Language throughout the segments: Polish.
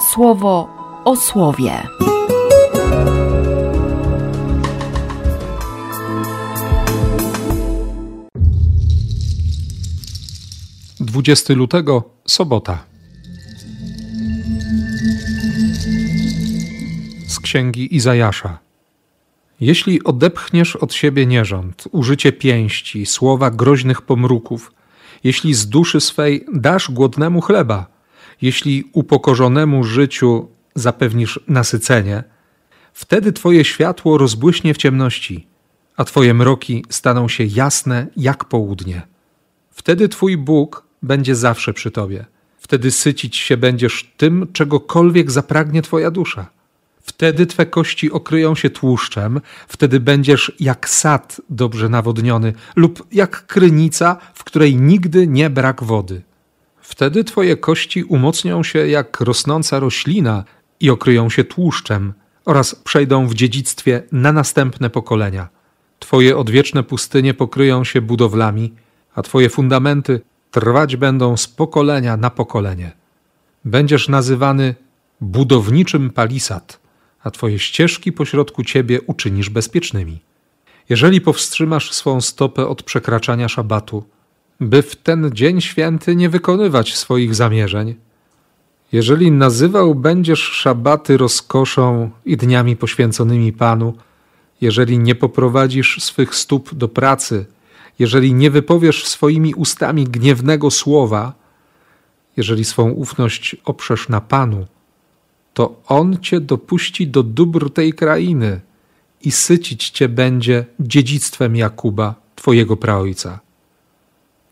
słowo o słowie. 20 lutego, sobota. Z księgi Izajasza. Jeśli odepchniesz od siebie nierząd, użycie pięści, słowa groźnych pomruków, jeśli z duszy swej dasz głodnemu chleba, jeśli upokorzonemu życiu zapewnisz nasycenie, wtedy Twoje światło rozbłyśnie w ciemności, a Twoje mroki staną się jasne jak południe. Wtedy Twój Bóg będzie zawsze przy Tobie. Wtedy sycić się będziesz tym, czegokolwiek zapragnie Twoja dusza. Wtedy Twe kości okryją się tłuszczem, wtedy będziesz jak sad dobrze nawodniony lub jak krynica, w której nigdy nie brak wody. Wtedy Twoje kości umocnią się jak rosnąca roślina i okryją się tłuszczem oraz przejdą w dziedzictwie na następne pokolenia. Twoje odwieczne pustynie pokryją się budowlami, a Twoje fundamenty trwać będą z pokolenia na pokolenie. Będziesz nazywany budowniczym palisad, a Twoje ścieżki pośrodku Ciebie uczynisz bezpiecznymi. Jeżeli powstrzymasz swą stopę od przekraczania szabatu, by w ten dzień święty nie wykonywać swoich zamierzeń, jeżeli nazywał będziesz szabaty rozkoszą i dniami poświęconymi Panu, jeżeli nie poprowadzisz swych stóp do pracy, jeżeli nie wypowiesz swoimi ustami gniewnego słowa, jeżeli swą ufność oprzesz na Panu, to On cię dopuści do dóbr tej krainy i sycić cię będzie dziedzictwem Jakuba, twojego praojca.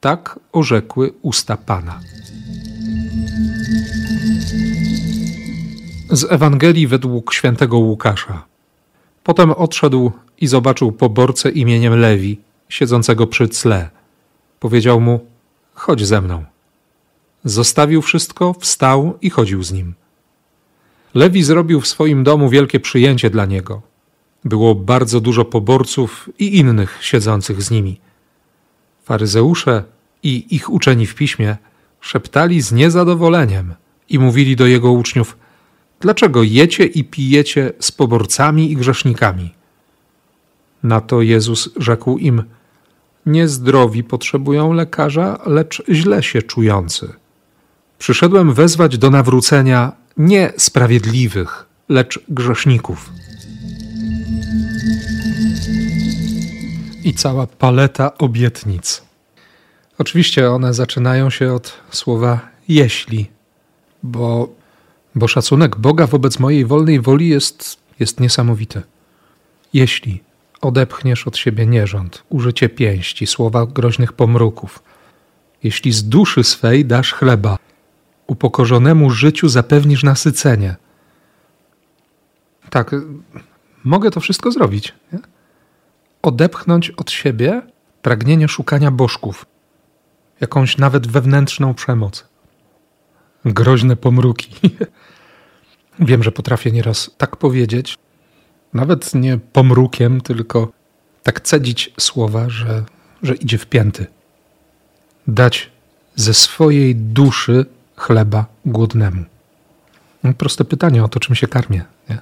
Tak orzekły usta Pana. Z Ewangelii według świętego Łukasza. Potem odszedł i zobaczył poborcę imieniem Lewi, siedzącego przy cle. Powiedział mu: Chodź ze mną. Zostawił wszystko, wstał i chodził z nim. Lewi zrobił w swoim domu wielkie przyjęcie dla niego. Było bardzo dużo poborców i innych siedzących z nimi. Faryzeusze i ich uczeni w piśmie szeptali z niezadowoleniem i mówili do jego uczniów: Dlaczego jecie i pijecie z poborcami i grzesznikami? Na to Jezus rzekł im: Niezdrowi potrzebują lekarza, lecz źle się czujący. Przyszedłem wezwać do nawrócenia nie sprawiedliwych, lecz grzeszników. I cała paleta obietnic. Oczywiście one zaczynają się od słowa jeśli, bo, bo szacunek Boga wobec mojej wolnej woli jest, jest niesamowity. Jeśli odepchniesz od siebie nierząd, użycie pięści, słowa groźnych pomruków, jeśli z duszy swej dasz chleba, upokorzonemu życiu zapewnisz nasycenie. Tak, mogę to wszystko zrobić. Nie? Odepchnąć od siebie pragnienie szukania bożków, jakąś nawet wewnętrzną przemoc, groźne pomruki. Wiem, że potrafię nieraz tak powiedzieć, nawet nie pomrukiem, tylko tak cedzić słowa, że, że idzie w pięty. Dać ze swojej duszy chleba głodnemu? No, proste pytanie o to, czym się karmię. Nie?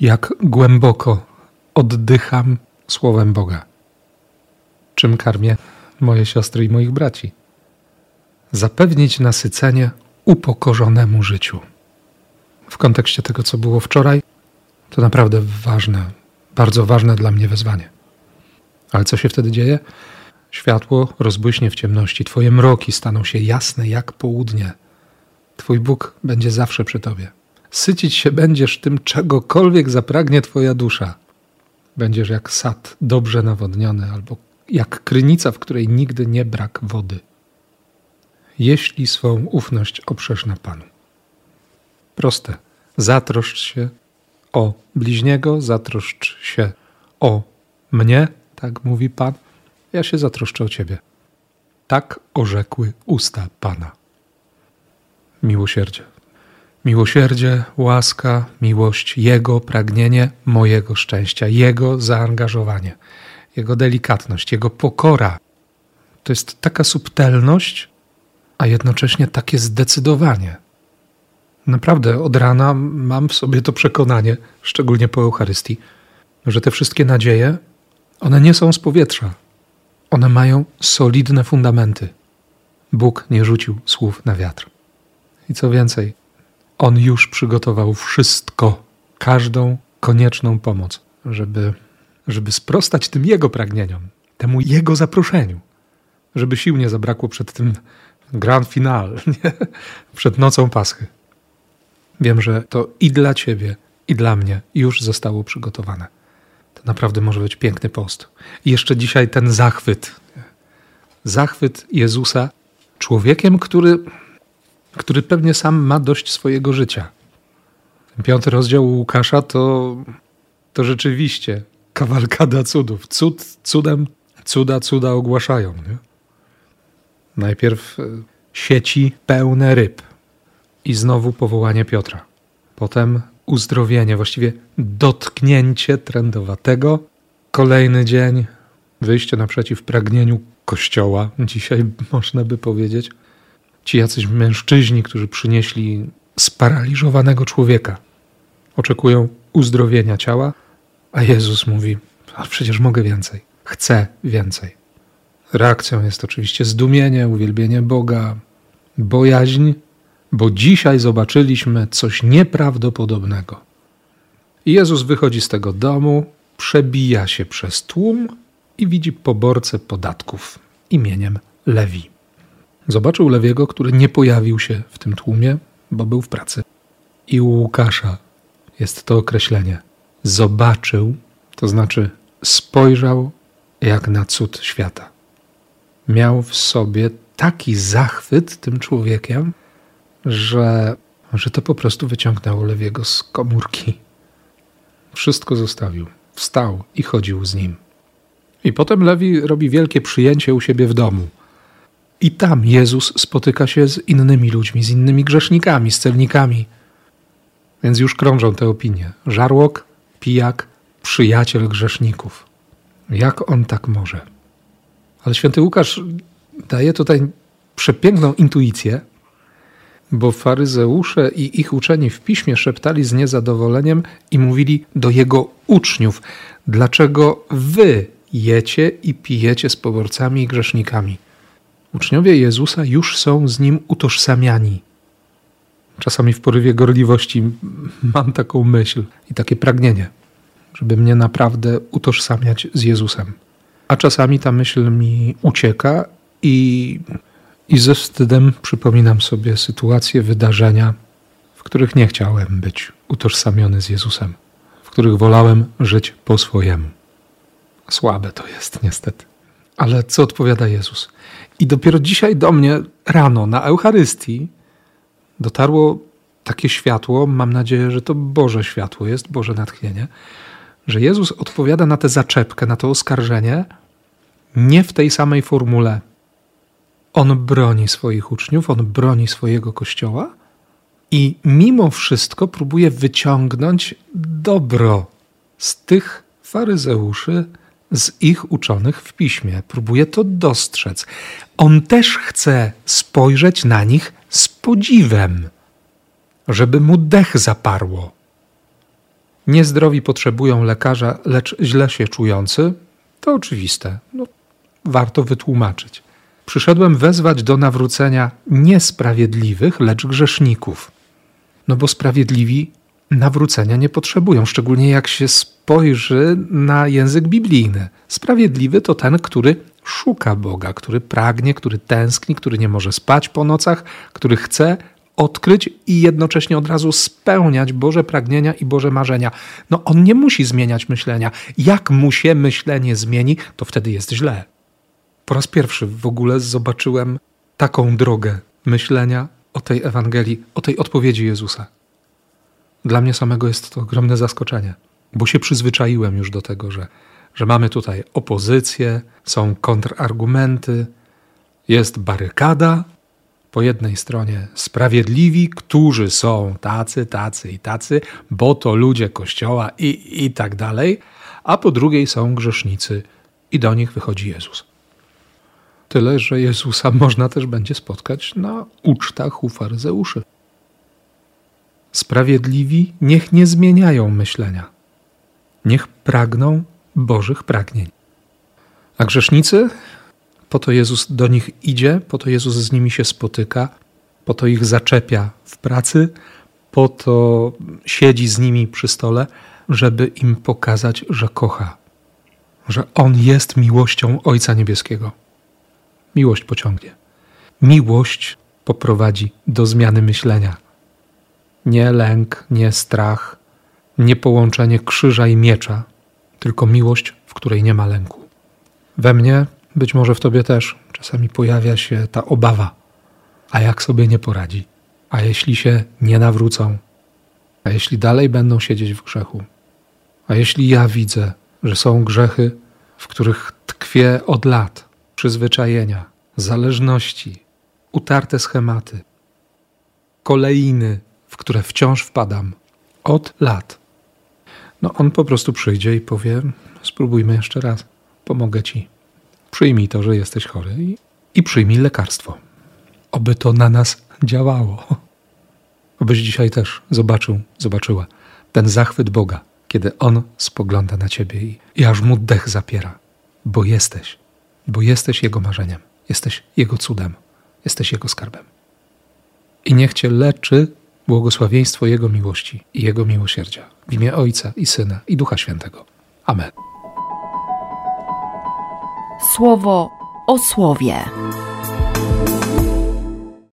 Jak głęboko oddycham słowem Boga? Czym karmię moje siostry i moich braci? Zapewnić nasycenie upokorzonemu życiu. W kontekście tego, co było wczoraj, to naprawdę ważne, bardzo ważne dla mnie wezwanie. Ale co się wtedy dzieje? Światło rozbłyśnie w ciemności, Twoje mroki staną się jasne jak południe. Twój Bóg będzie zawsze przy Tobie. Sycić się będziesz tym, czegokolwiek zapragnie Twoja dusza. Będziesz jak sad dobrze nawodniony, albo jak krynica, w której nigdy nie brak wody. Jeśli swą ufność oprzesz na Panu. Proste. Zatroszcz się o bliźniego, zatroszcz się o mnie, tak mówi Pan ja się zatroszczę o ciebie. Tak orzekły usta Pana. Miłosierdzie. Miłosierdzie, łaska, miłość, Jego pragnienie mojego szczęścia, Jego zaangażowanie, Jego delikatność, Jego pokora. To jest taka subtelność, a jednocześnie takie zdecydowanie. Naprawdę od rana mam w sobie to przekonanie, szczególnie po Eucharystii, że te wszystkie nadzieje, one nie są z powietrza. One mają solidne fundamenty. Bóg nie rzucił słów na wiatr. I co więcej, On już przygotował wszystko, każdą konieczną pomoc, żeby, żeby sprostać tym Jego pragnieniom, temu Jego zaproszeniu, żeby sił nie zabrakło przed tym grand final, nie? przed nocą Paschy. Wiem, że to i dla Ciebie, i dla mnie już zostało przygotowane. To naprawdę może być piękny post. I jeszcze dzisiaj ten zachwyt. Zachwyt Jezusa człowiekiem, który, który pewnie sam ma dość swojego życia. Piąty rozdział Łukasza to, to rzeczywiście kawalkada cudów. Cud cudem, cuda cuda ogłaszają. Nie? Najpierw e, sieci pełne ryb i znowu powołanie Piotra. Potem uzdrowienie, właściwie dotknięcie trędowatego. Kolejny dzień, wyjście naprzeciw pragnieniu kościoła, dzisiaj można by powiedzieć. Ci jacyś mężczyźni, którzy przynieśli sparaliżowanego człowieka, oczekują uzdrowienia ciała, a Jezus mówi: Ale przecież mogę więcej, chcę więcej. Reakcją jest oczywiście zdumienie, uwielbienie Boga, bojaźń, bo dzisiaj zobaczyliśmy coś nieprawdopodobnego. Jezus wychodzi z tego domu, przebija się przez tłum i widzi poborcę podatków imieniem Lewi. Zobaczył Lewiego, który nie pojawił się w tym tłumie, bo był w pracy. I u Łukasza jest to określenie. Zobaczył, to znaczy spojrzał jak na cud świata. Miał w sobie taki zachwyt tym człowiekiem, że, że to po prostu wyciągnęło Lewiego z komórki. Wszystko zostawił, wstał i chodził z nim. I potem Lewi robi wielkie przyjęcie u siebie w domu. I tam Jezus spotyka się z innymi ludźmi, z innymi grzesznikami, z celnikami. Więc już krążą te opinie. Żarłok, pijak, przyjaciel grzeszników. Jak on tak może? Ale święty Łukasz daje tutaj przepiękną intuicję, bo faryzeusze i ich uczeni w piśmie szeptali z niezadowoleniem i mówili do jego uczniów: Dlaczego wy jecie i pijecie z poborcami i grzesznikami? Uczniowie Jezusa już są z nim utożsamiani. Czasami w porywie gorliwości mam taką myśl i takie pragnienie, żeby mnie naprawdę utożsamiać z Jezusem. A czasami ta myśl mi ucieka i i ze wstydem przypominam sobie sytuacje, wydarzenia, w których nie chciałem być utożsamiony z Jezusem, w których wolałem żyć po swojemu. Słabe to jest, niestety. Ale co odpowiada Jezus? I dopiero dzisiaj do mnie rano na Eucharystii dotarło takie światło, mam nadzieję, że to Boże światło jest, Boże natchnienie, że Jezus odpowiada na tę zaczepkę, na to oskarżenie nie w tej samej formule on broni swoich uczniów, on broni swojego kościoła i mimo wszystko próbuje wyciągnąć dobro z tych faryzeuszy, z ich uczonych w piśmie. Próbuje to dostrzec. On też chce spojrzeć na nich z podziwem, żeby mu dech zaparło. Niezdrowi potrzebują lekarza, lecz źle się czujący. To oczywiste. No, warto wytłumaczyć. Przyszedłem wezwać do nawrócenia niesprawiedliwych, lecz grzeszników. No bo sprawiedliwi nawrócenia nie potrzebują, szczególnie jak się spojrzy na język biblijny. Sprawiedliwy to ten, który szuka Boga, który pragnie, który tęskni, który nie może spać po nocach, który chce odkryć i jednocześnie od razu spełniać Boże pragnienia i Boże marzenia. No on nie musi zmieniać myślenia. Jak mu się myślenie zmieni, to wtedy jest źle po raz pierwszy w ogóle zobaczyłem taką drogę myślenia o tej Ewangelii, o tej odpowiedzi Jezusa. Dla mnie samego jest to ogromne zaskoczenie, bo się przyzwyczaiłem już do tego, że, że mamy tutaj opozycję, są kontrargumenty, jest barykada. Po jednej stronie sprawiedliwi, którzy są tacy, tacy i tacy, bo to ludzie Kościoła i, i tak dalej, a po drugiej są grzesznicy i do nich wychodzi Jezus. Tyle, że Jezusa można też będzie spotkać na ucztach u faryzeuszy. Sprawiedliwi niech nie zmieniają myślenia. Niech pragną Bożych pragnień. A grzesznicy? Po to Jezus do nich idzie, po to Jezus z nimi się spotyka, po to ich zaczepia w pracy, po to siedzi z nimi przy stole, żeby im pokazać, że kocha, że On jest miłością Ojca Niebieskiego. Miłość pociągnie. Miłość poprowadzi do zmiany myślenia. Nie lęk, nie strach, nie połączenie krzyża i miecza, tylko miłość, w której nie ma lęku. We mnie, być może w tobie też, czasami pojawia się ta obawa. A jak sobie nie poradzi? A jeśli się nie nawrócą? A jeśli dalej będą siedzieć w grzechu? A jeśli ja widzę, że są grzechy, w których tkwię od lat, przyzwyczajenia, zależności, utarte schematy, kolejny, które wciąż wpadam od lat, no on po prostu przyjdzie i powie: Spróbujmy jeszcze raz, pomogę ci. Przyjmij to, że jesteś chory i, i przyjmij lekarstwo. Oby to na nas działało. Obyś dzisiaj też zobaczył, zobaczyła ten zachwyt Boga, kiedy On spogląda na ciebie i, i aż mu dech zapiera, bo jesteś, bo jesteś Jego marzeniem, jesteś Jego cudem, jesteś Jego skarbem. I niech Cię leczy błogosławieństwo Jego miłości i Jego miłosierdzia. W imię Ojca i Syna i Ducha Świętego. Amen. Słowo o słowie.